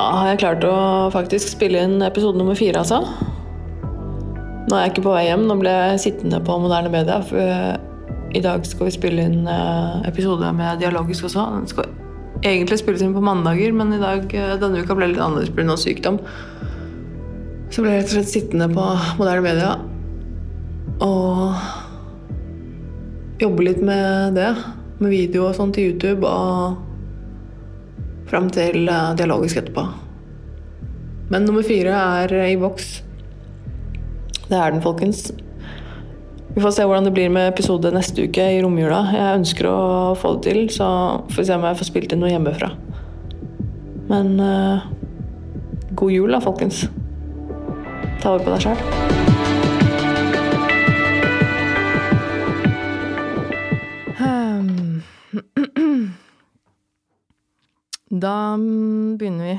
Da har jeg klart å faktisk spille inn episode nummer fire, altså. Nå er jeg ikke på vei hjem, nå ble jeg sittende på moderne media. For eh, i dag skal vi spille inn eh, episode med dialogisk også. Den skal egentlig spilles inn på mandager, men i dag, eh, denne uka ble litt annerledes pga. sykdom. Så ble jeg rett og slett sittende på moderne media og jobbe litt med det. Med video og sånn til YouTube og fram til eh, dialogisk etterpå. Men nummer fire er i boks. Det er den, folkens. Vi får se hvordan det blir med episode neste uke i romjula. Jeg ønsker å få det til, så får vi se om jeg får spilt inn noe hjemmefra. Men uh, god jul, da, folkens. Ta vare på deg sjæl. Da mm, begynner vi.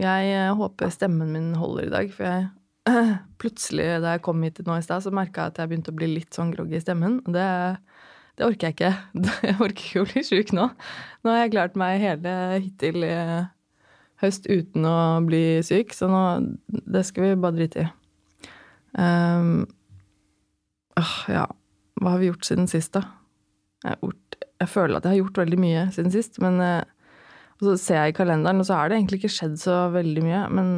Jeg eh, håper stemmen min holder i dag, for jeg plutselig da jeg kom hit nå i stad, så merka jeg at jeg begynte å bli litt sånn groggy i stemmen. Det, det orker jeg ikke. Jeg orker ikke å bli sjuk nå. Nå har jeg klart meg hele hittil i høst uten å bli syk, så nå Det skal vi bare drite i. Um, åh, ja. Hva har vi gjort siden sist, da? Jeg, jeg føler at jeg har gjort veldig mye siden sist, men uh, og så ser jeg i kalenderen, og så har det egentlig ikke skjedd så veldig mye. Men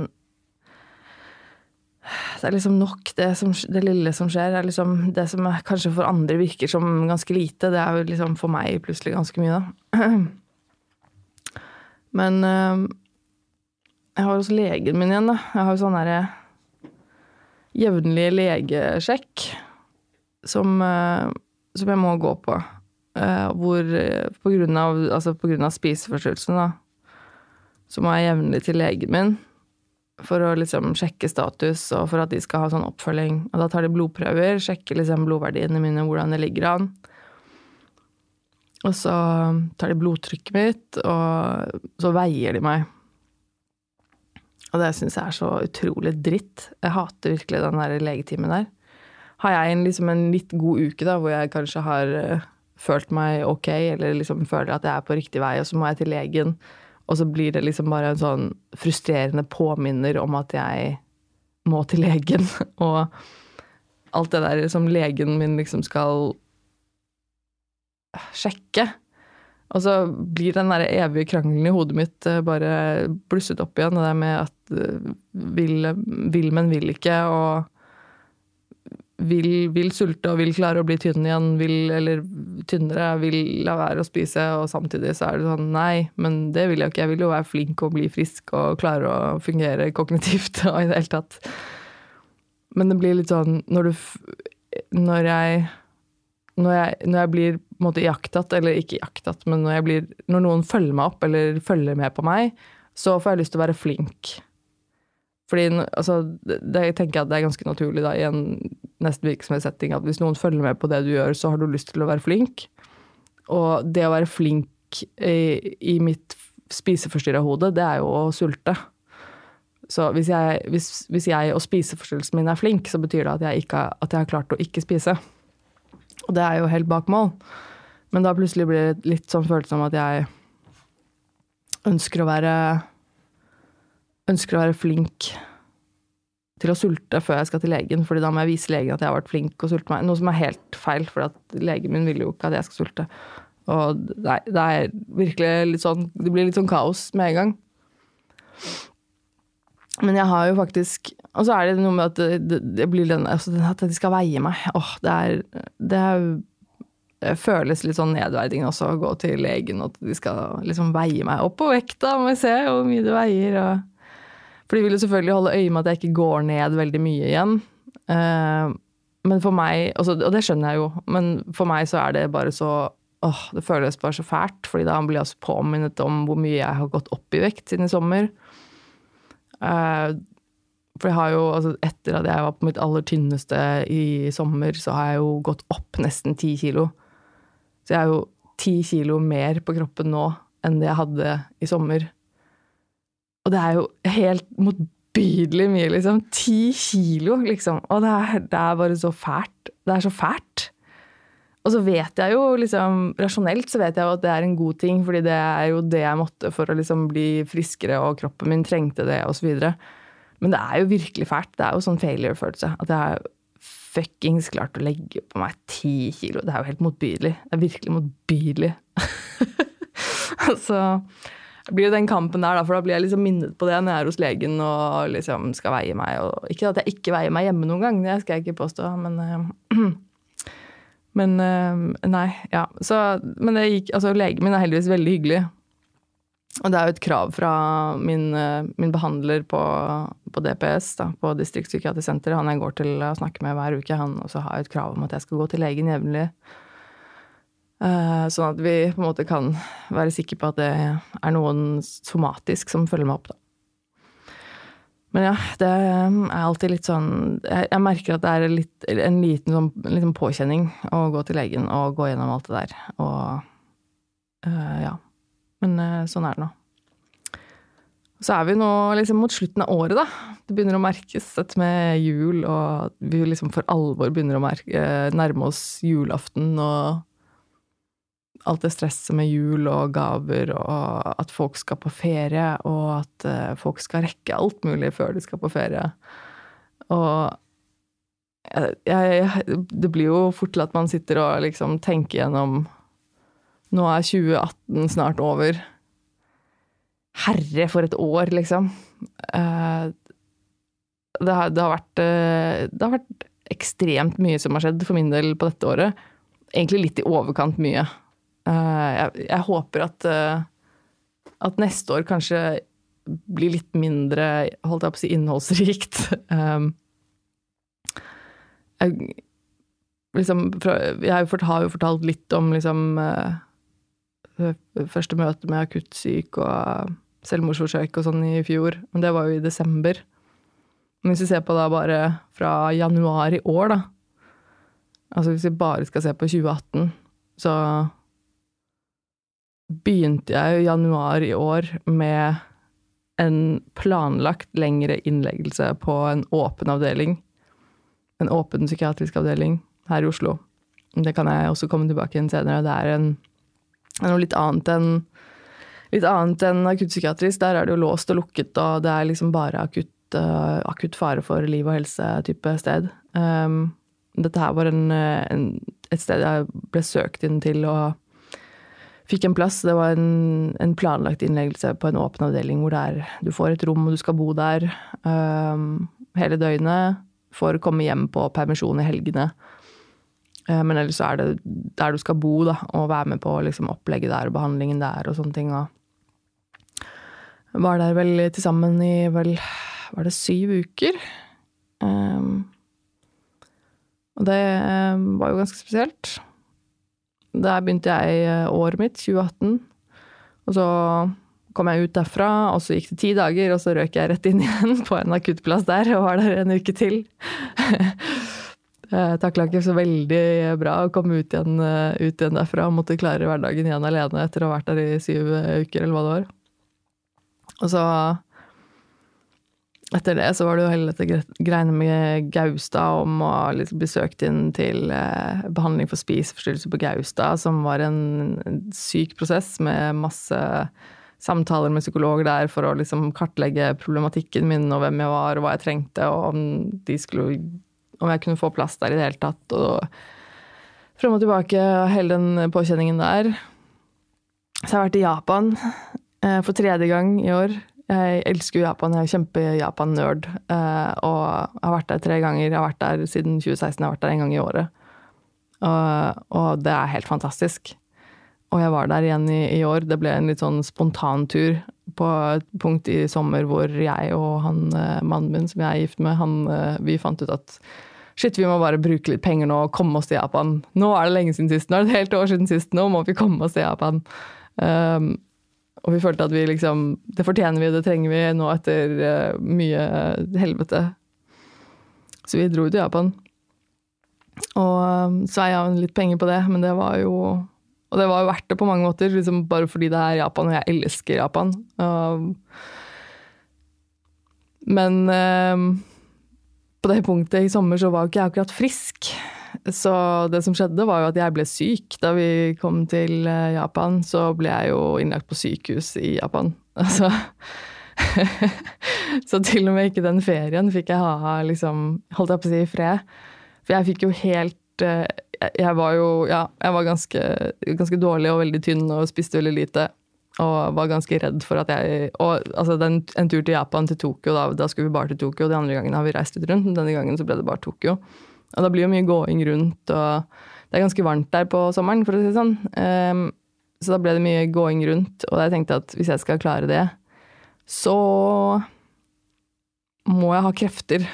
det er liksom nok, det, som, det lille som skjer. er liksom Det som kanskje for andre virker som ganske lite, det er jo liksom for meg plutselig ganske mye, da. Men øh, jeg har også legen min igjen, da. Jeg har jo sånn derre jevnlig legesjekk som, øh, som jeg må gå på. Uh, hvor på grunn av, altså på grunn av spiseforstyrrelsen, da, så må jeg jevnlig til legen min for å liksom sjekke status, og for at de skal ha sånn oppfølging. Og da tar de blodprøver, sjekker liksom blodverdiene mine, hvordan det ligger an. Og så tar de blodtrykket mitt, og så veier de meg. Og det syns jeg er så utrolig dritt. Jeg hater virkelig den der legetimen der. Har jeg en, liksom en litt god uke da, hvor jeg kanskje har uh, følt meg ok, eller liksom føler at jeg er på riktig vei, og så må jeg til legen, og så blir det liksom bare en sånn frustrerende påminner om at jeg må til legen, og alt det der som legen min liksom skal sjekke. Og så blir den der evige krangelen i hodet mitt eh, bare blusset opp igjen, det der med at eh, vil, vil men vil ikke, og vil, vil, sulte og vil klare å bli tynn igjen, vil, eller tynnere, vil la være å spise, og samtidig så er det sånn nei, men det vil jeg jo ikke. Jeg vil jo være flink og bli frisk og klare å fungere kognitivt og i det hele tatt. Men det blir litt sånn når du Når jeg når jeg, når jeg blir på en måte iakttatt, eller ikke iakttatt, men når, jeg blir, når noen følger meg opp eller følger med på meg, så får jeg lyst til å være flink. Fordi altså, det, det, jeg at det er ganske naturlig da, i en nesten virksomhetssetting at hvis noen følger med på det du gjør, så har du lyst til å være flink. Og det å være flink i, i mitt spiseforstyrra hode, det er jo å sulte. Så hvis jeg, hvis, hvis jeg og spiseforstyrrelsen min er flink, så betyr det at jeg, ikke, at jeg har klart å ikke spise. Og det er jo helt bak mål. Men da plutselig blir det litt sånn følelse om at jeg ønsker å være Ønsker å være flink til å sulte før jeg skal til legen, fordi da må jeg vise legen at jeg har vært flink og sulte meg. Noe som er helt feil, for legen min vil jo ikke at jeg skal sulte. Og nei, det er virkelig litt sånn Det blir litt sånn kaos med en gang. Men jeg har jo faktisk Og så er det noe med at det, det, blir den altså At de skal veie meg. Åh, det er Det, er, det føles litt sånn nedverdigende også å gå til legen, og at de skal liksom veie meg opp på vekta, må vi se hvor mye det veier, og For de vil jo selvfølgelig holde øye med at jeg ikke går ned veldig mye igjen. Uh, men for meg, altså, og det skjønner jeg jo, men for meg så er det bare så åh, Det føles bare så fælt, fordi da blir jeg altså påminnet om hvor mye jeg har gått opp i vekt siden i sommer. Uh, for jeg har jo, altså etter at jeg var på mitt aller tynneste i sommer, så har jeg jo gått opp nesten ti kilo. Så jeg er jo ti kilo mer på kroppen nå enn det jeg hadde i sommer. Og det er jo helt motbydelig mye, liksom. Ti kilo, liksom. Og det er, det er bare så fælt. Det er så fælt. Og så vet jeg jo liksom Rasjonelt så vet jeg jo at det er en god ting, fordi det er jo det jeg måtte for å liksom bli friskere, og kroppen min trengte det, osv. Men det er jo virkelig fælt. Det er jo sånn failure-følelse. At jeg har fuckings klart å legge på meg ti kilo. Det er jo helt motbydelig. Det er virkelig motbydelig. så blir jo den kampen der, for da blir jeg liksom minnet på det når jeg er hos legen og liksom skal veie meg. Og ikke at jeg ikke veier meg hjemme noen gang, det skal jeg ikke påstå, men uh, Men uh, nei, ja. Så, men det gikk, altså, legen min er heldigvis veldig hyggelig. Og det er jo et krav fra min, uh, min behandler på, på, DPS, da, på distriktspsykiatrisenteret, han jeg går til å snakke med hver uke, han også har et krav om at jeg skal gå til legen jevnlig. Uh, sånn at vi på en måte kan være sikre på at det er noen somatisk som følger meg opp, da. Men ja, det er alltid litt sånn Jeg, merker at det er litt, en liten sånn, liten påkjenning å gå til legen og gå gjennom alt det der. Og uh, ja. Men uh, sånn er det nå. Så er vi nå liksom mot slutten av året, da. Det begynner å merkes dette med jul, og vi liksom for alvor begynner å merke, nærme oss julaften og alt det stresset med jul og gaver, og at folk skal på ferie, og at uh, folk skal rekke alt mulig før de skal på ferie. Og jeg, jeg, det blir jo fort til at man sitter og liksom tenker gjennom Nå er 2018 snart over. Herre, for et år, liksom. Uh, det, har, det, har vært, uh, det har vært ekstremt mye som har skjedd for min del på dette året. Egentlig litt i overkant mye. Eh, jeg, jeg, håper at, eh, at neste år kanskje blir litt mindre holdt jeg på å si, innholdsrikt. Um, jeg, liksom, jeg har jo fortalt litt om liksom, eh, første møte med akuttsyk og selvmordsforsøk og sånn i fjor, men det var jo i desember. Men hvis vi ser på da bare fra januar i år, da Altså hvis vi bare skal se på 2018, så begynte jeg i januar i år med en planlagt lengre innleggelse på en åpen avdeling. En åpen psykiatrisk avdeling her i Oslo. Det kan jeg også komme tilbake igjen senere. Det er, en, noe litt annet enn litt annet enn akuttpsykiatrisk. Der er det jo låst og lukket, og det er liksom bare akutt, uh, akutt fare for liv og helse-type sted. Um, dette her var en, en, et sted jeg ble søkt inn til og fikk en plass. Det var en, en, planlagt innleggelse på en åpen avdeling hvor er, du får et rom og du skal bo der um, hele døgnet. Får komme hjem på permisjon i helgene. Uh, men ellers så er det der du skal bo, da, og være med på liksom, opplegget der og behandlingen der og sånne ting. Og var der vel til sammen i vel Var det syv uker? Um, og det um, var jo ganske spesielt. Der begynte jeg eh, året mitt, 2018. Og så kom jeg ut derfra, og så gikk det ti dager, og så røk jeg rett inn igjen på en akuttplass der og var der en uke til. Jeg takla ikke så veldig bra å komme ut igjen, eh, ut igjen derfra og måtte klare hverdagen igjen alene etter å ha vært der i syv uker, eller hva det var. Og så etter det så var det jo hele dette greiene med Gaustad om å liksom bli søkt inn til eh, behandling for spiseforstyrrelse på Gaustad, som var en, syk prosess med masse samtaler med psykologer der for å liksom kartlegge problematikken min og hvem jeg var og hva jeg trengte, og om, skulle, om jeg kunne få plass der i det hele tatt. Og frem og tilbake, hele den påkjenningen der. Så jeg har vært i Japan eh, for tredje gang i år. Jeg elsker Japan, jeg er kjempe-Japan-nerd. Eh, og har vært der tre ganger. Jeg har vært der siden 2016, jeg har vært der en gang i året. Og, og det er helt fantastisk. Og jeg var der igjen i, i, år. Det ble en litt sånn spontantur på et punkt i sommer hvor jeg og han eh, mannen min som jeg er gift med, han, eh, vi fant ut at shit, vi må bare bruke litt penger nå og komme oss til Japan. Nå er det lenge siden sist. Nå er det et helt år siden sist. Nå må vi komme oss til Japan. Um, og vi følte at vi liksom Det fortjener vi, det trenger vi nå etter uh, mye helvete. Så vi dro til Japan. Og sveia så litt penger på det, men det var jo Og det var jo verdt det på mange måter, liksom bare fordi det er Japan, og jeg elsker Japan. Uh, men uh, på det punktet i sommer så var jo ikke jeg akkurat frisk. Så det som skjedde, var jo at jeg ble syk. Da vi kom til eh, Japan, så ble jeg jo innlagt på sykehus i Japan. Altså Så til og med ikke den ferien fikk jeg ha liksom, holdt jeg på å si, i fred. For jeg fikk jo helt eh, Jeg var jo Ja, jeg var ganske, ganske dårlig og veldig tynn og spiste veldig lite. Og var ganske redd for at jeg Og altså, den, en tur til Japan, til Tokyo, da, da skulle vi bare til Tokyo. De andre gangene har vi reist litt rundt, men denne gangen så ble det bare Tokyo. Og da blir jo mye gåing rundt, og det er ganske varmt der på sommeren, for å si det sånn. Um, så da ble det mye gåing rundt, og jeg tenkte at hvis jeg skal klare det, så må jeg ha krefter.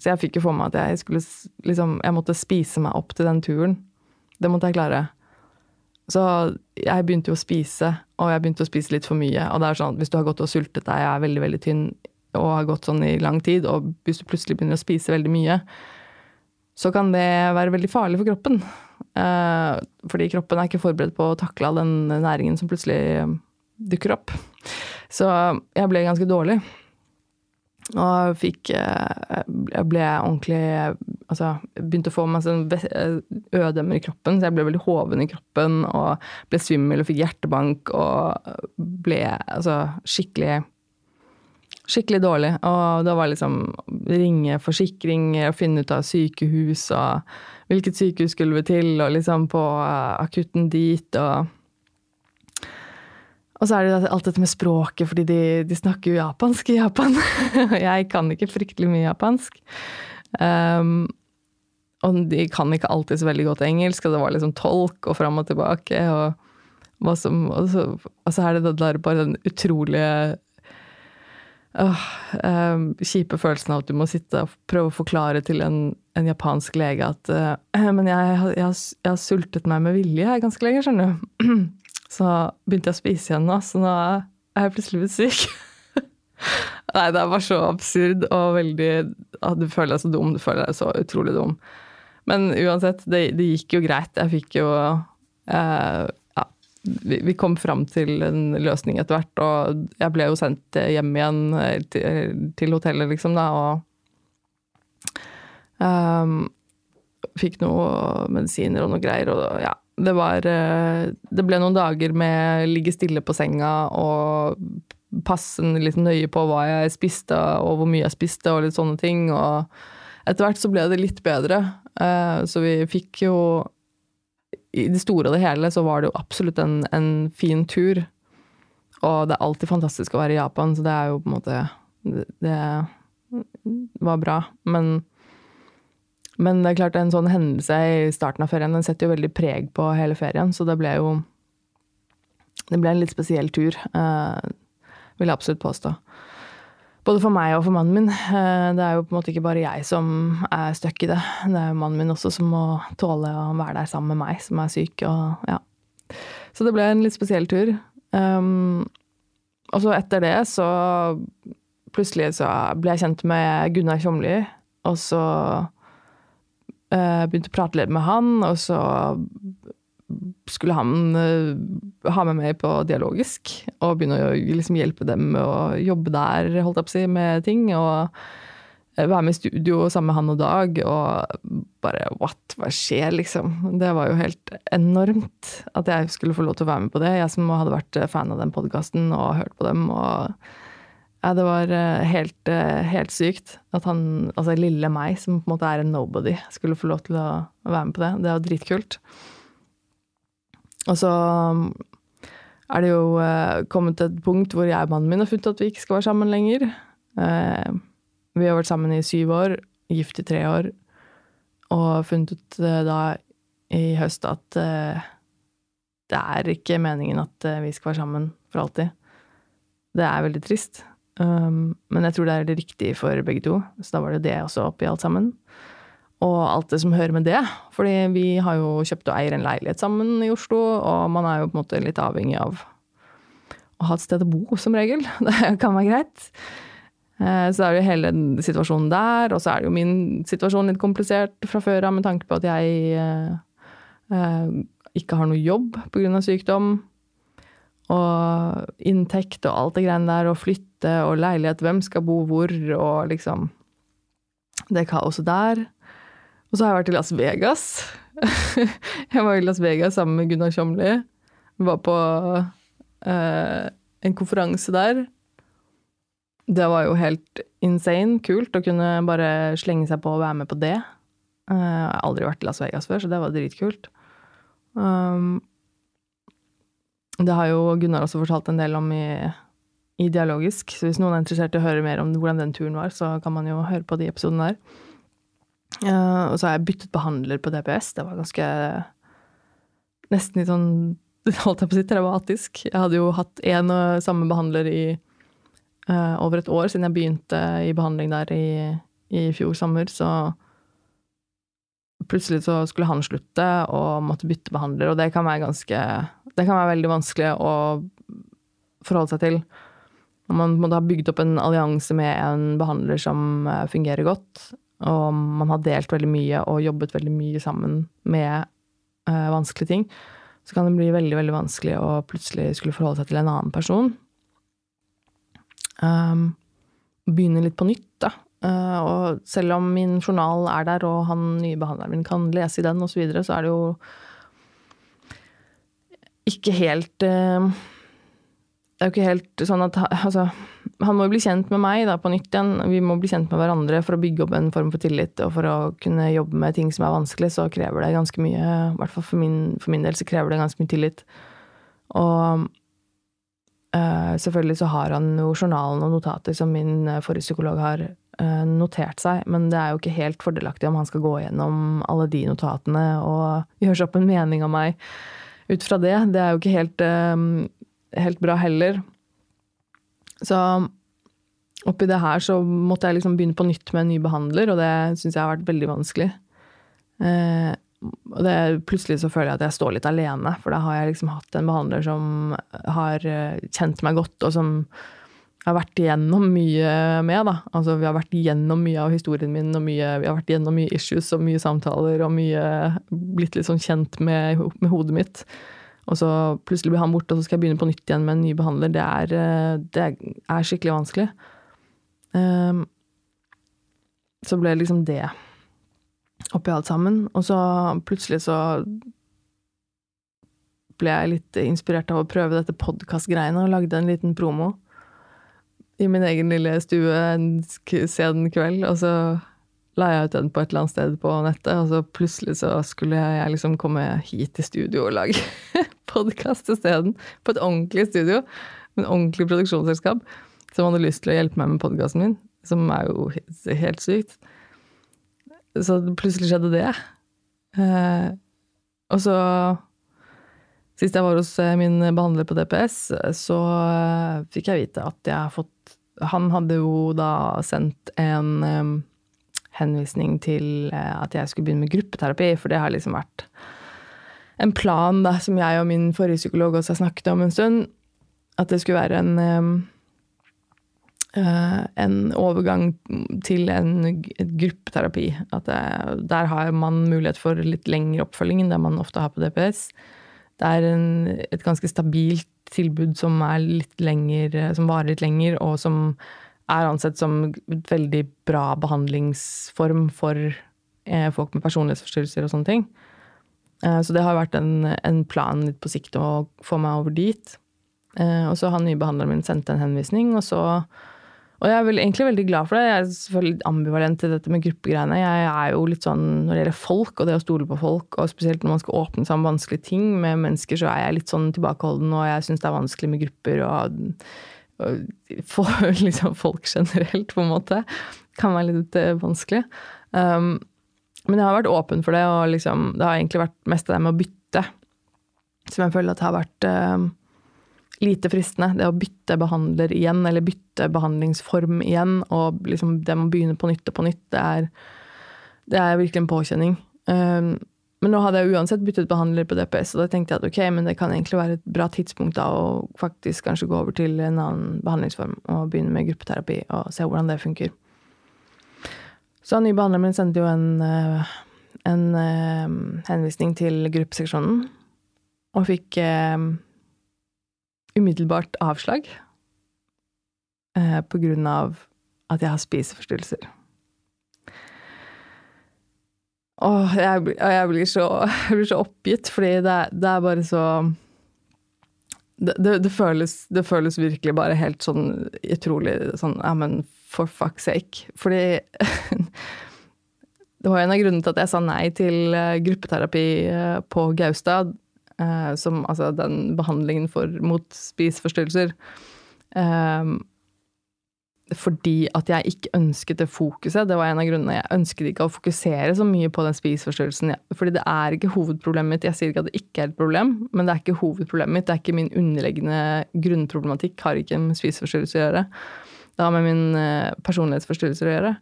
Så jeg fikk jo for meg at jeg skulle liksom Jeg måtte spise meg opp til den turen. Det måtte jeg klare. Så jeg begynte jo å spise, og jeg begynte å spise litt for mye. Og det er sånn, at hvis du har gått og sultet deg, jeg er veldig, veldig tynn og har gått sånn i lang tid, og hvis du plutselig begynner å spise veldig mye, så kan det være veldig farlig for kroppen. Eh, fordi kroppen er ikke forberedt på å takle all den næringen som plutselig dukker opp. Så jeg ble ganske dårlig. Og fikk eh, Jeg ble ordentlig Altså, begynte å få masse ødemmer i kroppen, så jeg ble veldig hoven i kroppen og ble svimmel og fikk hjertebank og ble altså skikkelig Skikkelig dårlig. Og da var liksom ringe forsikringer og finne ut av sykehus og hvilket sykehus skulle vi til, og liksom på akutten dit og og så er det alt dette med språket, fordi de, de snakker jo japansk i Japan. jeg kan ikke fryktelig mye japansk. Um, og de kan ikke alltid så veldig godt engelsk, og det var liksom tolk og fram og tilbake. Og, som, og, så, og, så, er det bare den utrolige øh, øh, kjipe følelsen av at du må sitte og prøve å forklare til en, en japansk lege at øh, Men jeg, jeg, jeg, har, sultet meg med vilje her ganske lenge, skjønner du. Så begynte jeg å spise igjen nå, så nå er jeg plutselig blitt syk. Nei, det er bare så absurd og veldig Du føler deg så dum, du føler deg så utrolig dum. Men uansett, det, det gikk jo greit. Jeg fikk jo eh, vi, kom fram til en løsning etter hvert, og jeg ble jo sendt hjem igjen eh, til, til hotellet, liksom, da, og um, fikk noe medisiner og noe greier, og ja, det var eh, Det ble noen dager med ligge stille på senga og passe litt nøye på hva jeg spiste og hvor mye jeg spiste og litt sånne ting. Og etter hvert så ble det litt bedre. Uh, så vi fikk jo I det store og det hele så var det jo absolutt en, en fin tur. Og det er alltid fantastisk å være i Japan, så det er jo på en måte Det, det var bra. Men men det er klart en sånn hendelse i starten av ferien den setter jo veldig preg på hele ferien, så det ble jo Det ble en litt spesiell tur, eh, vil jeg absolutt påstå. Både for meg og for mannen min. Eh, det er jo på en måte ikke bare jeg som er stuck i det. Det er jo mannen min også som må tåle å være der sammen med meg som er syk. Og, ja. Så det ble en litt spesiell tur. Um, og så etter det så Plutselig så ble jeg kjent med Gunnar Tjomli, og så Uh, begynte å prate litt med han, og så skulle han uh, ha med meg på dialogisk og begynne å liksom, hjelpe dem med å jobbe der, holdt jeg på å si, med ting. Og uh, være med i studio sammen med han og Dag, og bare what, hva skjer, liksom? Det var jo helt enormt at jeg skulle få lov til å være med på det. Jeg som hadde vært fan av den podkasten og hørt på dem. og ja, det var eh, helt, eh, helt, sykt at han, altså lille meg, som på en måte er en nobody, skulle få lov til å være med på det. Det jo dritkult. Og så mm, er det jo eh, kommet til et punkt hvor jeg og mannen min har funnet at vi ikke skal være sammen lenger. Vi har vært sammen i syv år, gift i tre år, og funnet ut da i høst at det er ikke meningen at vi skal være sammen for alltid. Det er veldig trist. Um, men jeg tror det er det riktige for begge to, så da var det det også oppi alt sammen. Og alt det som hører med det. Fordi vi har jo kjøpt og eier en leilighet sammen i Oslo, og man er jo på en måte litt avhengig av å ha et sted å bo, som regel. Det kan være greit. Eh, så er det jo hele situasjonen der, og så er det jo min situasjon litt komplisert fra før av med tanke på at jeg eh, eh, ikke har noe jobb pga. sykdom. Og inntekt og alt det greiene der, og flytte og leilighet, hvem skal bo hvor, og liksom Det kaoset der. Og så har jeg vært i Las Vegas. jeg var i Las Vegas sammen med Gunnar Kjomli. Var på eh, en konferanse der. Det var jo helt insane kult å kunne bare slenge seg på og være med på det. Eh, jeg har aldri vært i Las Vegas før, så det var dritkult. Um, det har jo Gunnar også fortalt en del om i, i Dialogisk, så hvis noen er interessert i å høre mer om hvordan den turen var, så kan man jo høre på de episodene der. Uh, og så har jeg byttet behandler på DPS. Det var ganske Nesten litt sånn Holdt jeg på å si traumatisk. Jeg hadde jo hatt én og samme behandler i uh, over et år siden jeg begynte i behandling der i, i fjor sommer, så plutselig så skulle han slutte og måtte bytte behandler, og det kan være ganske Det kan være veldig vanskelig å forholde seg til. Når Man måtte ha bygd opp en allianse med en behandler som eh, fungerer godt, og man har delt veldig mye og jobbet veldig mye sammen med uh, vanskelige ting, så kan det bli veldig, veldig vanskelig å plutselig skulle forholde seg til en annen person. Um, begynne litt på nytt, da. Uh, og selv om min journal er der, og han nye behandleren min kan lese i den osv., så, videre, så er det jo ikke helt uh, Det er jo ikke helt sånn at Altså, han må jo bli kjent med meg da, på nytt igjen. Vi må bli kjent med hverandre for å bygge opp en form for tillit. Og for å kunne jobbe med ting som er vanskelig, så krever det ganske mye I hvert fall for min, for min del så krever det ganske mye tillit. Og uh, selvfølgelig så har han jo journalen og notater som min forrige psykolog har Eh, notert seg, men det er jo ikke helt fordelaktig om han skal gå gjennom alle de notatene og gjøre seg opp en mening av meg ut fra det. Det er jo ikke helt, eh, helt bra heller. Så oppi det her så måtte jeg liksom begynne på nytt med en ny behandler, og det syns jeg har vært veldig vanskelig. Eh, og det, plutselig så føler jeg at jeg står litt alene, for da har jeg liksom hatt en behandler som har kjent meg godt, og som jeg har vært igjennom mye med. da. Altså, Vi har vært igjennom mye av historien min, og mye, vi har vært igjennom mye issues og mye samtaler og mye blitt litt sånn kjent med, med hodet mitt. Og så plutselig blir han borte, og så skal jeg begynne på nytt igjen med en ny behandler. Det er, eh, det er skikkelig vanskelig. Um, så ble det liksom det oppi alt sammen. Og så plutselig så ble jeg litt inspirert av å prøve dette podkast-greiene og lagde en liten promo i min egen lille stue en sen kveld, og så la jeg ut den på et eller annet sted på nettet, og så plutselig så skulle jeg liksom komme hit til studio og lage podkast isteden. På et ordentlig studio, med en ordentlig produksjonsselskap som hadde lyst til å hjelpe meg med podkasten min, som er jo helt sykt. Så plutselig skjedde det. Eh, og så Sist jeg var hos eh, min behandler på DPS, så eh, fikk jeg vite at jeg har fått han hadde jo da sendt en henvisning til uh, at jeg skulle begynne med gruppeterapi, for det har liksom vært en plan da, som jeg og min forrige psykolog også har snakket om en stund. At det skulle være en um, uh, en overgang til en gruppeterapi. At det, der har man mulighet for litt lengre oppfølging enn det man ofte har på DPS. Det er en, et ganske stabilt tilbud som, litt lenger, som varer litt lenger, og som er ansett som veldig bra behandlingsform for eh, folk med personlighetsforstyrrelser og sånne ting. Eh, så det har vært en, en, plan litt på sikt å få meg over dit. Eh, og så har nye behandleren min sendt en henvisning, og så og jeg er vel, egentlig veldig glad for det. Jeg er selvfølgelig ambivalent til dette med gruppegreiene. Jeg er jo litt sånn når det gjelder folk og det å stole på folk, og spesielt når man skal åpne seg om vanskelige ting med mennesker, så er jeg litt sånn tilbakeholden, og jeg syns det er vanskelig med grupper og for, liksom folk generelt, på en måte. Kan være litt uh, vanskelig. Um, men jeg har vært åpen for det, og liksom, det har egentlig vært mest av det med å bytte som jeg føler at har vært um, lite fristende. Det å bytte behandler igjen, eller bytte behandlingsform igjen, og liksom det med å begynne på nytt og på nytt, det er, det er virkelig en påkjenning. Um, men nå hadde jeg uansett byttet behandler på DPS, og da tenkte jeg at ok, men det kan egentlig være et bra tidspunkt da å faktisk kanskje gå over til en annen behandlingsform og begynne med gruppeterapi og se hvordan det funker. Så den nye behandleren min sendte jo en, eh, en, eh, henvisning til gruppeseksjonen, og fikk umiddelbart avslag eh, på grunn av at jeg har spiseforstyrrelser. Åh, jeg, jeg, blir så, jeg blir så oppgitt, fordi det, det er bare så det, det, det, føles, det føles virkelig bare helt sånn utrolig sånn Ja, men for fuck's sake. Fordi Det var en av grunnene til at jeg sa nei til eh, gruppeterapi eh, på Gaustad. eh, Som altså den behandlingen for, mot spiseforstyrrelser. Eh, fordi at jeg ikke ønsket det fokuset. Det var en av grunnene. Jeg ønsket ikke å fokusere så mye på den spiseforstyrrelsen. Fordi det er ikke hovedproblemet mitt. Jeg sier ikke at det ikke er et problem, men det er ikke hovedproblemet mitt. Det er ikke min underliggende grunnproblematikk. Har ikke med spiseforstyrrelser å gjøre. Det har med min personlighetsforstyrrelse personlighetsforstyrrelser å gjøre.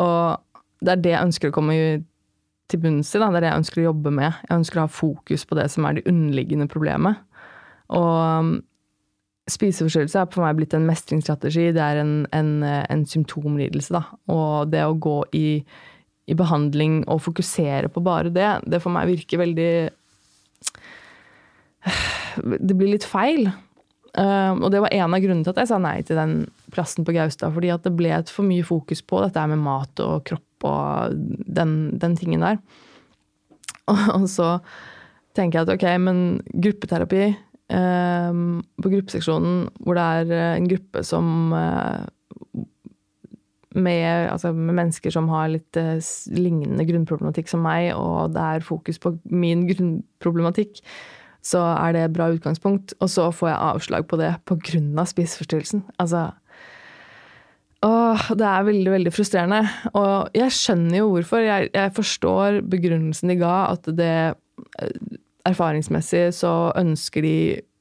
Og det er det jeg ønsker å komme til bunns i. Da. Det er det jeg ønsker å jobbe med. Jeg ønsker å ha fokus på det som er det underliggende problemet. Og spiseforstyrrelse er for meg blitt en mestringsstrategi. Det er en, en, en symptomlidelse, da. Og det å gå i, i behandling og fokusere på bare det, det for meg virker veldig Det blir litt feil. Um, og det var en av grunnene til at jeg sa nei til den plassen på Gaustad. Fordi at det ble et for mye fokus på dette med mat og kropp og den, den tingen der. Og, så tenker jeg at ok, men gruppeterapi på gruppeseksjonen hvor det er eh, en gruppe som eh, med, altså med mennesker som har litt eh, lignende grunnproblematikk som meg, og det er fokus på min grunnproblematikk, så er det et bra utgangspunkt. Og så får jeg avslag på det av spiseforstyrrelsen. Altså Åh, det er veldig, veldig frustrerende. Og jeg skjønner jo hvorfor. Jeg, jeg forstår begrunnelsen de ga, at det eh, erfaringsmessig så ønsker de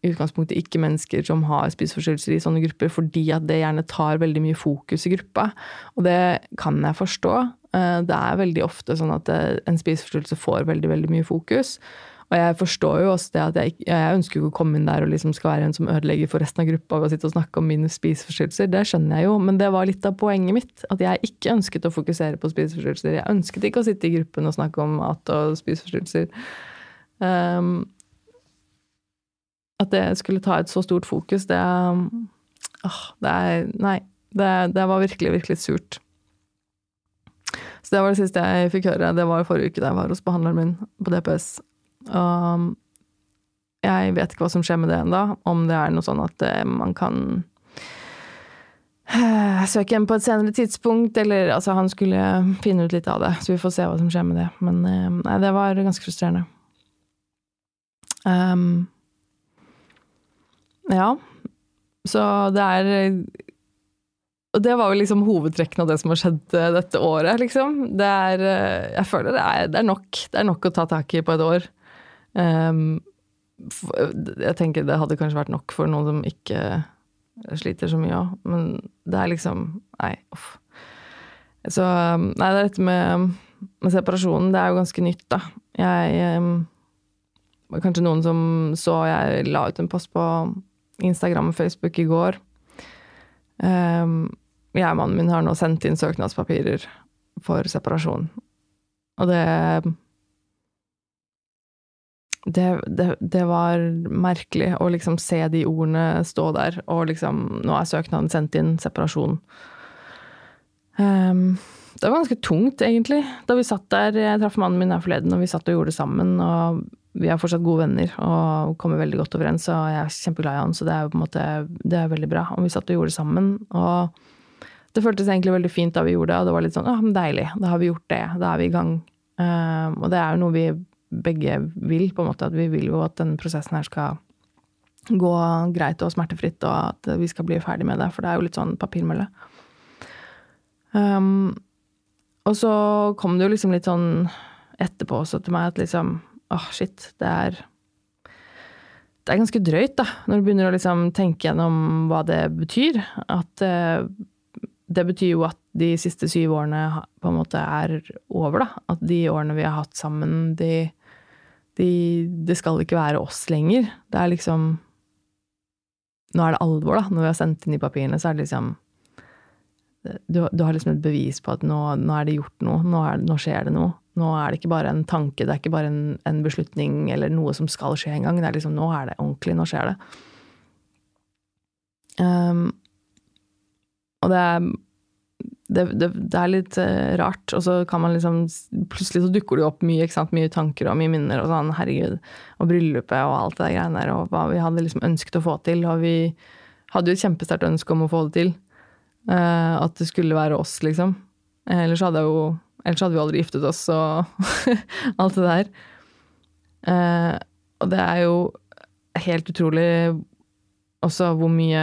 i utgangspunktet ikke mennesker som har spiseforstyrrelser i sånne grupper, fordi at det gjerne tar veldig mye fokus i gruppa. Og det kan jeg forstå. Eh, Det er veldig ofte sånn at eh, en spiseforstyrrelse får veldig, veldig mye fokus. Og jeg forstår jo også det at jeg, jeg ønsker ikke å komme inn der og liksom skal være en som ødelegger for resten av gruppa ved å sitte og snakke om mine spiseforstyrrelser. Det skjønner jeg jo, men det var litt av poenget mitt. At jeg ikke ønsket å fokusere på spiseforstyrrelser. Jeg ønsket ikke å sitte i gruppen og snakke om mat og spiseforstyrrelser. Um, at det skulle ta et så stort fokus, det um, åh, det er Nei. Det, det var virkelig, virkelig surt. Så det var det siste jeg fikk høre. Det var forrige uke da jeg var hos behandleren min på DPS. Og jeg vet ikke hva som skjer med det ennå. Om det er noe sånn at uh, man kan eh, søke hjem på et senere tidspunkt, eller altså Han skulle finne ut litt av det, så vi får se hva som skjer med det. Men eh, nei, det var ganske frustrerende. Um, ja. Så det er Og det var jo liksom hovedtrekkene av det som har skjedd eh, dette året, liksom. Det er eh, Jeg føler det er, det er nok. Det er nok å ta tak i på et år. Um, jeg tenker det hadde kanskje vært nok for noen som ikke sliter så mye òg, men det er liksom Nei, uff. Så um, Nei, det er dette med, med separasjonen, det er jo ganske nytt, da. Jeg um, kanskje noen som så jeg la ut en post på Instagram og Facebook i går. Um, jeg og mannen min har nå sendt inn søknadspapirer for separasjon. Og det det, det, det var merkelig å liksom se de ordene stå der, og liksom Nå er søknaden sendt inn, separasjon. Um, det var ganske tungt, egentlig, da vi satt der. Jeg traff mannen min her forleden, og vi satt og gjorde det sammen. Og vi er fortsatt gode venner og kommer veldig godt overens, og jeg er kjempeglad i han, så det er jo på en måte det er veldig bra. Og vi satt og gjorde det sammen. Og det føltes egentlig veldig fint da vi gjorde det, og det var litt sånn ja, men deilig, da har vi gjort det, da er vi i gang. Um, og det er jo noe vi begge vil, på en måte, at vi vil jo at denne prosessen her skal gå greit og smertefritt, og at vi skal bli ferdig med det, for det er jo litt sånn papirmølle. Um, og så kom det jo liksom litt sånn etterpå også til meg at liksom åh, shit, det er Det er ganske drøyt, da, når du begynner å liksom tenke gjennom hva det betyr. At eh, det betyr jo at de siste syv årene på en måte er over, da. At de årene vi har hatt sammen, de, de Det skal ikke være oss lenger. Det er liksom Nå er det alvor, da. Når vi har sendt inn de papirene, så er det liksom du, du har liksom et bevis på at nå, nå er det gjort noe, nå, er, nå skjer det noe. Nå er det ikke bare en tanke, det er ikke bare en, en beslutning eller noe som skal skje en gang. Det er liksom, nå er det ordentlig, nå skjer det. Um, og det er, det, det, det, er litt uh, rart. Og så kan man liksom Plutselig så dukker det opp mye, ikke sant? mye tanker og mye minner og sånn. Herregud. Og bryllupet og alt det der greiene der. Og hva vi hadde liksom ønsket å få til. Og vi hadde jo et kjempesterkt ønske om å få det til. Uh, at det skulle være oss, liksom. Ellers hadde, jeg jo, ellers hadde vi aldri giftet oss og alt det der. Uh, og det er jo helt utrolig også hvor mye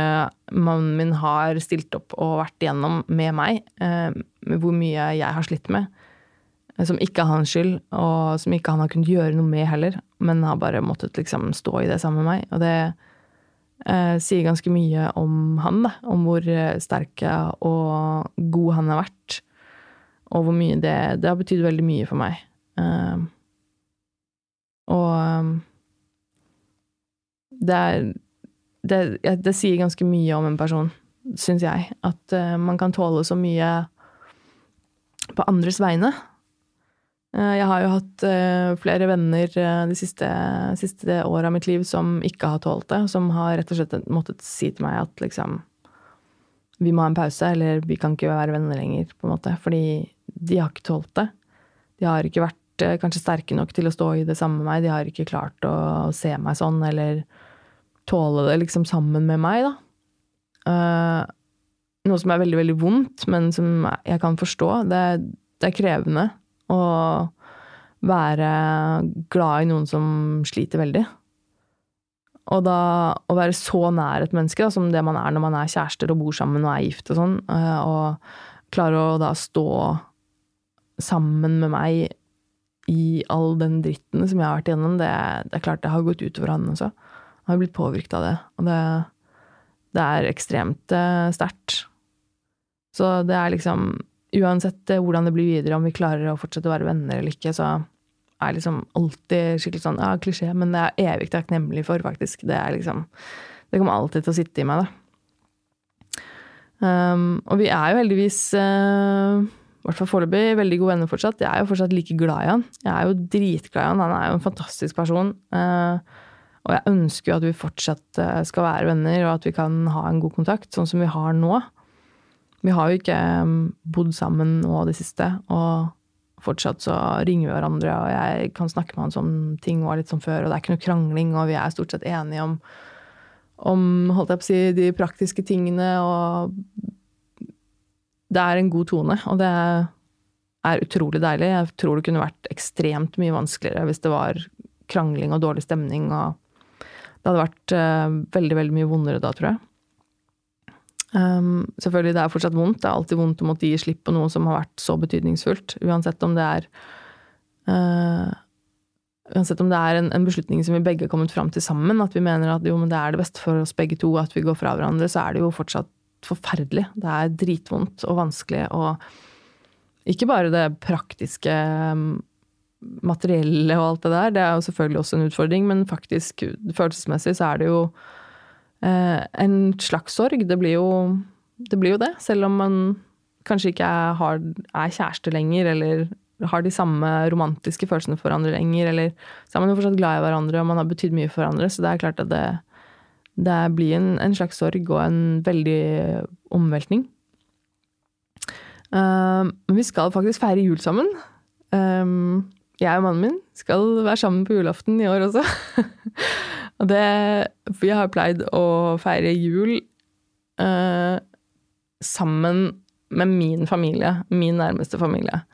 mannen min har stilt opp og vært igjennom med meg. Uh, hvor mye jeg har slitt med. Som ikke er hans skyld, og som ikke han har kunnet gjøre noe med heller. Men har bare måttet liksom stå i det sammen med meg. Og det uh, sier ganske mye om han, da. Om hvor eh, sterk og god han har vært. Og hvor mye det Det har betydd veldig mye for meg. Um, og um, det er det, det, sier ganske mye om en person, syns jeg. At uh, man kan tåle så mye på andres vegne. Eh, jeg har jo hatt uh, flere venner uh, de siste, siste åra av mitt liv som ikke har tålt det. Som har rett og slett måttet si til meg at liksom Vi må ha en pause, eller vi kan ikke være venner lenger, på en måte. Fordi de har ikke tålt det. De har ikke vært uh, kanskje sterke nok til å stå i det samme med meg. De har ikke klart å se meg sånn, eller tåle det liksom sammen med meg, da. noe som er veldig, veldig vondt, men som jeg kan forstå. Det, det er krevende å være glad i noen som sliter veldig. Og da å være så nær et menneske da, som det man er når man er kjærester og bor sammen og er gift og sånn, eh, og klare å da stå sammen med meg i all den dritten som jeg har vært igjennom, det, det er klart det har gått utover han også. Han har blitt påvirket av det. Og det, det er ekstremt uh, sterkt. Så det er liksom uansett eh, hvordan det blir videre, om vi klarer å fortsette å være venner eller ikke, så er liksom alltid skikkelig sånn ja, klisjé, men det er evig takknemlig for, faktisk. Det er liksom Det kommer alltid til å sitte i meg, da. Um, og vi er jo heldigvis, uh, i hvert fall foreløpig, veldig gode venner fortsatt. Jeg er jo fortsatt like glad i han. Jeg er jo dritglad i han. Han er jo en fantastisk person. Uh, og jeg ønsker jo at vi fortsatt skal være venner, og at vi kan ha en god kontakt, sånn som vi har nå. Vi har jo ikke bodd sammen nå det siste, og fortsatt så ringer vi hverandre, og jeg kan snakke med han som ting var litt som før, og det er ikke noe krangling, og vi er stort sett enige om, om holdt jeg på å si, de praktiske tingene, og det er en god tone, og det er utrolig deilig. Jeg tror det kunne vært ekstremt mye vanskeligere hvis det var krangling og dårlig stemning, og det hadde vært uh, veldig, veldig mye vondere da, tror jeg. Um, selvfølgelig, det er fortsatt vondt. Det er alltid vondt å måtte gi slipp på noe som har vært så betydningsfullt. Uansett om det er uh, Uansett om det er en, en, beslutning som vi begge har kommet fram til sammen, at vi mener at jo, men det er det beste for oss begge to at vi går fra hverandre, så er det jo fortsatt forferdelig. Det er dritvondt og vanskelig og ikke bare det praktiske materielle og alt det der, det er jo selvfølgelig også en utfordring, men faktisk følelsesmessig så er det jo en slags sorg. Det blir, jo, det blir jo det, selv om man kanskje ikke er, har, er kjæreste lenger, eller har de samme romantiske følelsene for hverandre lenger, eller så er man jo fortsatt glad i hverandre, og man har betydd mye for hverandre, så det er klart at det, det blir en, en, slags sorg og en veldig omveltning. Uh, men vi skal faktisk feire jul sammen. Um, jeg og mannen min skal være sammen på julaften i år også. Og det Vi har pleid å feire jul eh, sammen med min familie. Min nærmeste familie.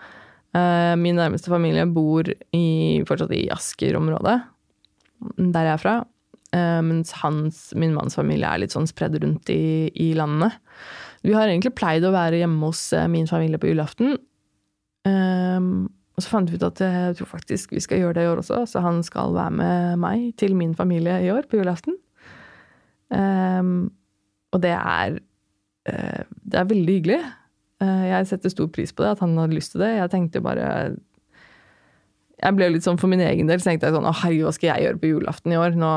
Eh, min nærmeste familie bor i, fortsatt i Asker-området, der jeg er fra. Eh, mens hans, min manns familie er litt sånn spredd rundt i, i landet. Vi har egentlig pleid å være hjemme hos eh, min familie på julaften. Um, og så fant vi ut at jeg tror faktisk vi skal gjøre det i år også, så han skal være med meg til min familie i år på julaften. Um, og det er uh, Det er veldig hyggelig. Uh, jeg setter stor pris på det, at han hadde lyst til det. Jeg tenkte bare Jeg ble litt sånn for min egen del, så tenkte jeg sånn Å, herregud, hva skal jeg gjøre på julaften i år? Nå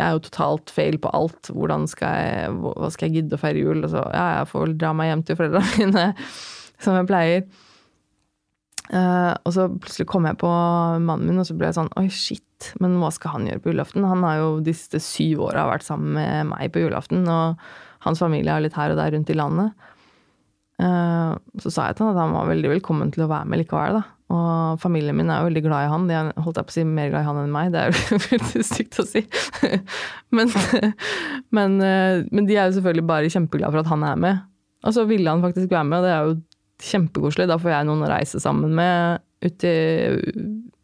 jeg er jo totalt feil på alt. Hvordan skal jeg, hva skal jeg gidde å feire jul? Og ja, jeg får vel dra meg hjem til foreldrene mine, som jeg pleier. Uh, og så plutselig kom jeg på mannen min, og så ble jeg sånn Oi, shit, men hva skal han gjøre på julaften? Han har jo de siste syv åra vært sammen med meg på julaften, og hans familie er litt her og der rundt i landet. Uh, så sa jeg til han at han var veldig velkommen til å være med likevel, da. Og familien min er jo veldig glad i han. De er holdt jeg på å si mer glad i han enn meg. Det er jo veldig stygt å si. men, men, eh, men, de er jo selvfølgelig bare kjempeglade for at han er med. Og så ville han faktisk være med, og det er jo kjempekoselig. Da får jeg noen å reise sammen med ut i,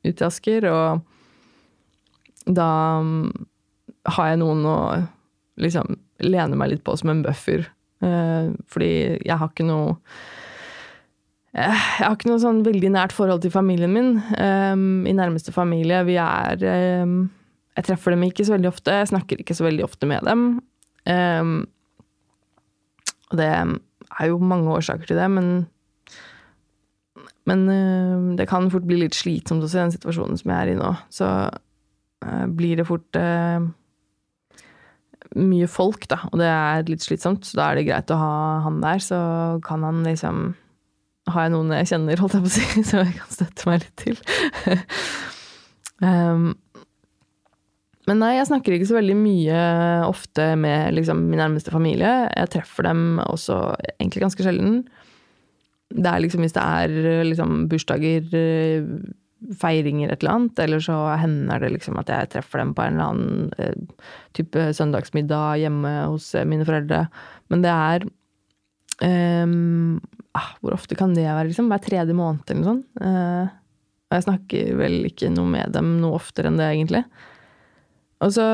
ut i Asker. Og da mm, har jeg noen å liksom lene meg litt på som en buffer. Eh, fordi jeg har ikke noe Eh, jeg har ikke noe sånn veldig nært forhold til familien min. Um, I nærmeste familie. Vi er um, Jeg treffer dem ikke så veldig ofte. Jeg snakker ikke så veldig ofte med dem. Um, og det er jo mange årsaker til det, men Men uh, det kan fort bli litt slitsomt også i den situasjonen som jeg er i nå. Så uh, blir det fort uh, mye folk, da, og det er litt slitsomt. Så da er det greit å ha han der, så kan han liksom har jeg noen jeg kjenner, holdt jeg på å si, som jeg kan støtte meg litt til. um, men nei, jeg snakker ikke så veldig mye ofte med liksom, min nærmeste familie. Jeg treffer dem også egentlig ganske sjelden. Det er liksom hvis det er liksom, bursdager, feiringer, et eller annet, eller så hender det liksom at jeg treffer dem på en eller annen eh, type søndagsmiddag hjemme hos mine foreldre. Men det er um, ah, Hvor ofte kan det være? Liksom? Hver tredje måned eller noe sånt. Uh, jeg snakker vel ikke noe med dem noe oftere enn det, egentlig. Og så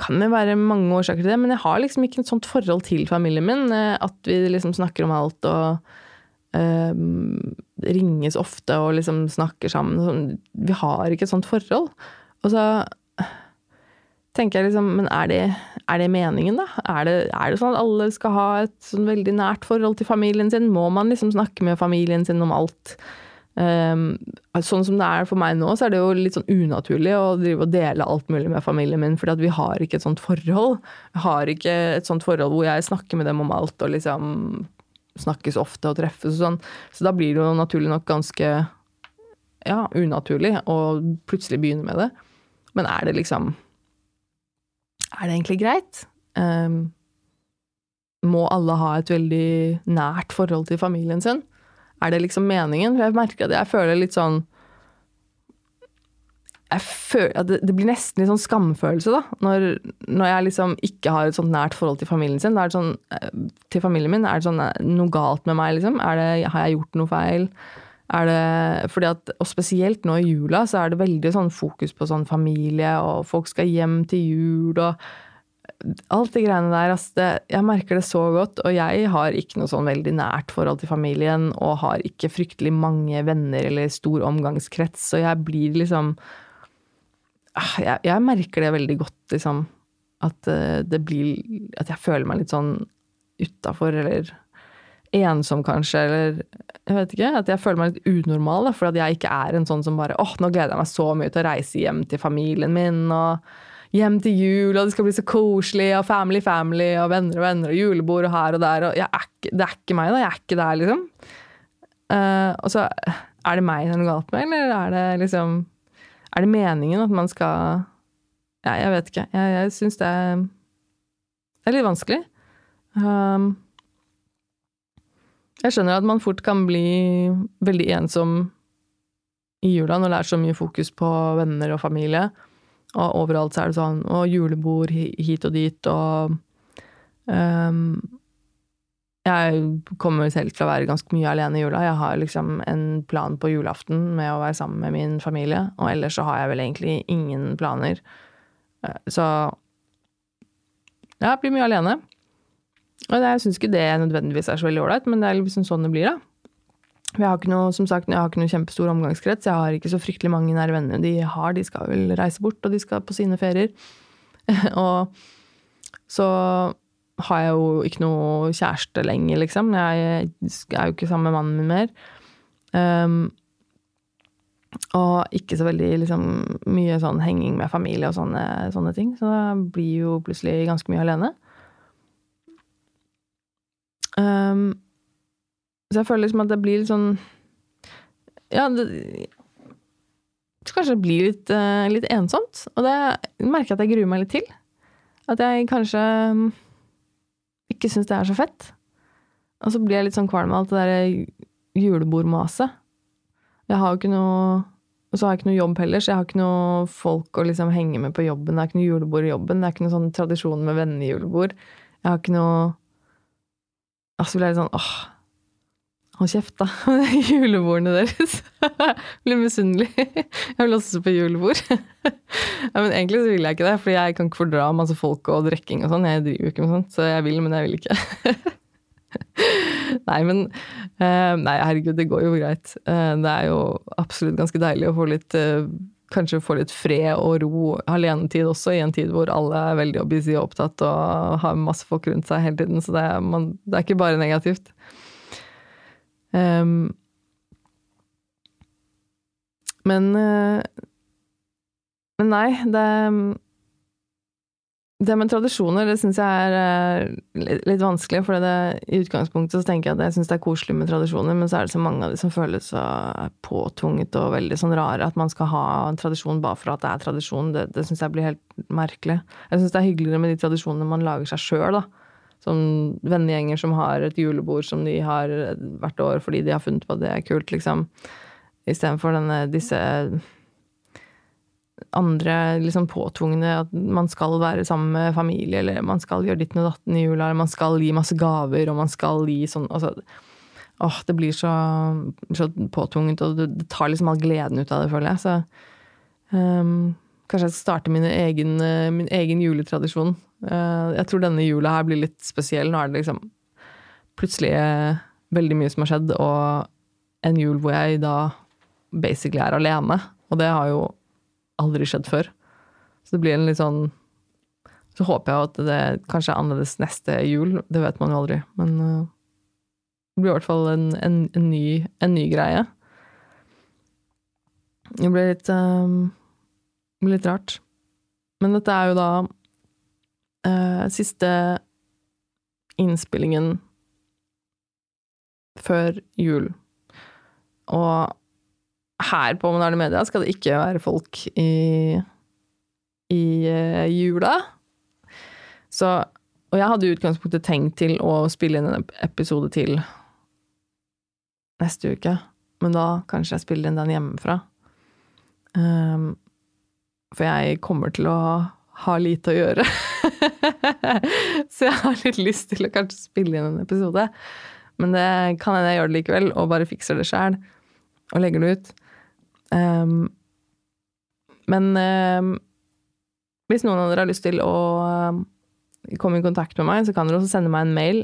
kan det være mange årsaker til det, men jeg har liksom ikke et sånt forhold til familien min. Eh, at vi liksom snakker om alt og uh, ringes ofte og liksom snakker sammen. Sånn, vi har ikke et sånt forhold. Og så tenker jeg liksom Men er det, er det meningen, da? Er det, er det, sånn at alle skal ha et sånn veldig nært forhold til familien sin? Må man liksom snakke med familien sin om alt? Um, sånn som det er for meg nå, så er det jo litt sånn unaturlig å drive og dele alt mulig med familien min, fordi at vi har ikke et sånt forhold. Vi har ikke et sånt forhold hvor jeg snakker med dem om alt og liksom snakkes ofte og treffes og sånn. Så da blir det jo naturlig nok ganske ja, unaturlig å plutselig begynne med det. Men er det liksom er det egentlig greit? Um, må alle ha et veldig nært forhold til familien sin? Er det liksom meningen? For jeg merker at jeg føler litt sånn jeg føler det, det, blir nesten litt sånn skamfølelse, da. Når, når, jeg liksom ikke har et sånt nært forhold til familien sin. Er det sånn, eh, til familien min. Er det sånn eh, noe galt med meg, liksom? Det, har jeg gjort noe feil? Er det, fordi at, og spesielt nå i jula så er det veldig sånn fokus på sånn familie, og folk skal hjem til jul og Alt de greiene der. Altså det, jeg merker det så godt. Og jeg har ikke noe sånn veldig nært forhold til familien, og har ikke fryktelig mange venner eller stor omgangskrets, så jeg blir liksom ah, jeg, jeg merker det veldig godt, liksom. At eh, det blir At jeg føler meg litt sånn utafor, eller ensom, kanskje, eller jeg vet ikke. At jeg føler meg litt unormal, da, for at jeg ikke er en sånn som bare åh, nå gleder jeg meg så mye til å reise hjem til familien min, og hjem til jul, og det skal bli så koselig, og family, family, og venner og venner, og julebord og her og der, og er det er ikke meg, da. Jeg er ikke der, liksom. Uh, og så er det meg det er noe galt med, eller er det liksom Er det meningen at man skal Ja, jeg vet ikke. Jeg, jeg syns det, det er litt vanskelig. Um, jeg skjønner at man fort kan bli veldig ensom i jula når det er så mye fokus på venner og familie. Og overalt så er det sånn Og julebord hit og dit, og um, Jeg kommer selv til å være ganske mye alene i jula. Jeg har liksom en plan på julaften med å være sammen med min familie, og ellers så har jeg vel egentlig ingen planer. Så så jeg blir mye alene. Og jeg syns ikke det nødvendigvis er så veldig ålreit, men det er liksom sånn det blir, da. Jeg har ikke noe, som sagt, jeg har ikke noe kjempestor omgangskrets. Jeg har ikke så fryktelig mange nære venner de har. De skal vel reise bort, og de skal på sine ferier. og så har jeg jo ikke noe kjæreste lenger, liksom. Jeg er jo ikke sammen med mannen min mer. Um, og ikke så veldig liksom, mye sånn henging med familie og sånne, sånne ting. Så da blir jo plutselig ganske mye alene. Um, så jeg føler liksom at det blir litt sånn Ja, det Kanskje det blir litt, uh, litt ensomt. Og det merker jeg at jeg gruer meg litt til. At jeg kanskje um, ikke syns det er så fett. Og så blir jeg litt sånn kvalm av alt det derre julebordmaset. Jeg har jo ikke noe Og så har jeg ikke noe jobb heller, så jeg har ikke noe folk å liksom henge med på jobben. Det er ikke noe julebord i jobben. Det er ikke noe sånn tradisjon med vennejulebord. Jeg har ikke noe Altså blir jeg litt sånn åh, Hold kjeft, da. Julebordene deres. Blir misunnelig. Jeg vil også på julebord. Ja, men egentlig så vil jeg ikke det, for jeg kan ikke fordra masse folk og drikking og sånn. Jeg driver jo ikke med sånt, så jeg vil, men jeg vil ikke. Nei, men eh, Nei, herregud, det går jo greit. Eh, det er jo absolutt ganske deilig å få litt eh, Kanskje få litt fred og ro, alenetid også, i en tid hvor alle er veldig busy og opptatt og har masse folk rundt seg hele tiden. Så det er, man, det er ikke bare negativt. Um, men Men nei, det det med tradisjoner det syns jeg er uh, litt vanskelig. For i utgangspunktet så tenker jeg at jeg syns det er koselig med tradisjoner, men så er det så mange av de som føles så påtvunget og veldig sånn rare at man skal ha en tradisjon bare for at det er tradisjon. Det, det syns jeg blir helt merkelig. Jeg syns det er hyggeligere med de tradisjonene man lager seg sjøl, da. Sånn vennegjenger som har et julebord som de har hvert år fordi de har funnet på at det er kult, liksom. Istedenfor disse andre liksom påtvungne at man skal være sammen med familie, eller man skal gjøre ditten og datten i jula, eller man skal gi masse gaver, og man skal gi sånn altså, Åh, det blir så, så påtvunget, og det, det, tar liksom all gleden ut av det, føler jeg. Så um, kanskje jeg skal starte min egen, min egen juletradisjon. Uh, jeg tror denne jula her blir litt spesiell. Nå er det liksom plutselig veldig mye som har skjedd, og en jul hvor jeg da basically er alene. Og det har jo aldri skjedd før. Så det blir en litt sånn Så håper jeg at det kanskje er annerledes neste jul. Det vet man jo aldri. Men det blir i hvert fall en, en, en, ny, en ny, greie. Det blir litt um, blir litt rart. Men dette er jo da eh, siste innspillingen før jul. Og her på Moderne Media skal det ikke være folk i, i eh, jula. Så Og jeg hadde i utgangspunktet tenkt til å spille inn en episode til neste uke, men da kanskje jeg spiller inn den hjemmefra. Um, for jeg kommer til å ha lite å gjøre. Så jeg har litt lyst til å kanskje spille inn en episode. Men det kan hende jeg gjør det likevel, og bare fikser det sjæl. Og legger det ut. Um, men um, hvis noen av dere har lyst til å komme i kontakt med meg, så kan dere også sende meg en mail.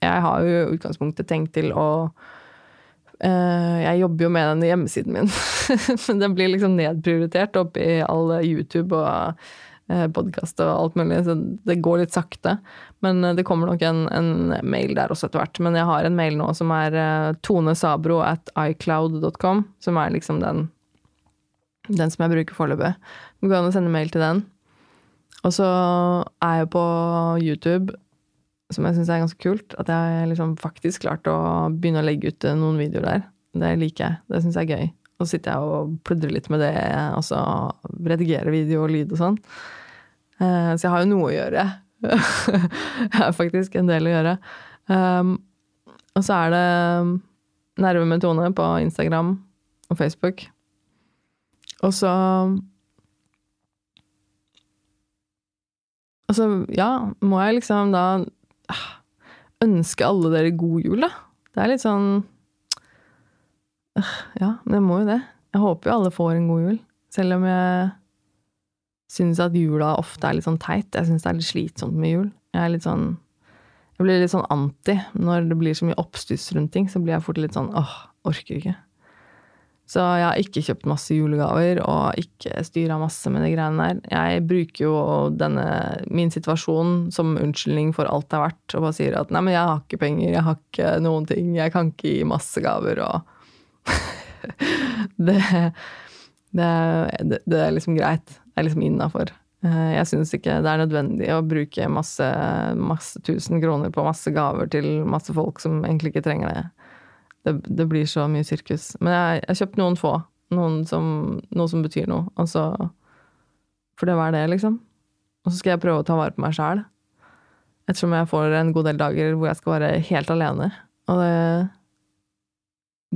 Jeg har jo i utgangspunktet tenkt til å Jeg jobber jo med den hjemmesiden min, den blir liksom nedprioritert oppi all YouTube og uh, podkast og alt mulig, så det går litt sakte. Men det kommer nok en, en mail der også etter hvert. Men jeg har en mail nå som er tonesabro at icloud.com, som er liksom den den som jeg bruker foreløpig. Det går an å sende mail til den. Og så er jeg på YouTube, som jeg syns er ganske kult. At jeg liksom faktisk klarte å begynne å legge ut noen videoer der. Det liker jeg. Det syns jeg er gøy. Og så sitter jeg og pludrer litt med det, og så redigerer video og lyd og sånn. Eh, så jeg har jo noe å gjøre. jeg har faktisk en del å gjøre. Um, og så er det Nerve med Tone på Instagram og Facebook. Og så Og så, ja, må jeg liksom da ønske alle dere god jul, da. Det er litt sånn ah, Ja, men jeg må jo det. Jeg håper jo alle får en god jul. Selv om jeg syns at jula ofte er litt sånn teit. Jeg syns det er litt slitsomt med jul. Jeg er litt sånn Jeg blir litt sånn anti. Når det blir så mye oppstuss rundt ting, så blir jeg fort litt sånn åh, orker ikke. Så jeg har ikke kjøpt masse julegaver og ikke styra masse med de greiene der. Jeg bruker jo denne, min situasjon som unnskyldning for alt det har vært, og bare sier at nei, men jeg har ikke penger, jeg har ikke noen ting, jeg kan ikke gi masse gaver, og det, det, det, er liksom greit. Det er liksom innafor. Eh, jeg syns ikke det er nødvendig å bruke masse, masse tusen kroner på masse gaver til masse folk som egentlig ikke trenger det det, det, blir så mye sirkus. Men jeg har kjøpt noen få. Noen som, noe som betyr noe. Og så For det var det, liksom. Og så skal jeg prøve å ta vare på meg sjæl. Ettersom jeg får en god del dager hvor jeg skal være helt alene. Og det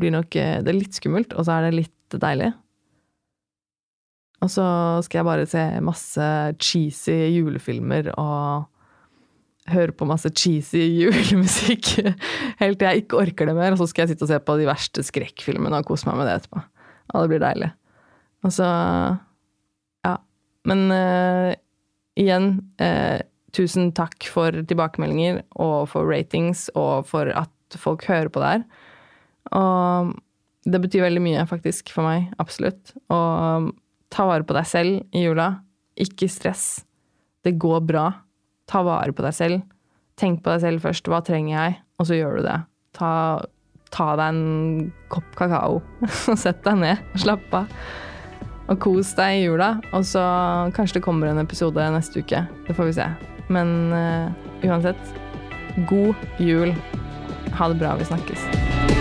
blir nok eh, Det er litt skummelt, og så er det litt deilig. Og så skal jeg bare se masse cheesy julefilmer og høre på masse cheesy julemusikk helt til jeg ikke orker det mer. Og så skal jeg sitte og se på de verste skrekkfilmene og kose meg med det etterpå. Og det blir deilig. Og så Ja. Men uh, igjen, uh, tusen takk for tilbakemeldinger og for ratings og for at folk hører på det her. Og det betyr veldig mye, faktisk, for meg. Absolutt. Og ta vare på deg selv i jula. Ikke stress. Det går bra. Ta vare på deg selv. Tenk på deg selv først. Hva trenger jeg? Og så gjør du det. Ta, ta deg en kopp kakao og sett deg ned. Slapp av. Og kos deg i jula. Og så kanskje det kommer en episode neste uke. Det får vi se. Men uh, uansett, god jul. Ha det bra. Vi snakkes.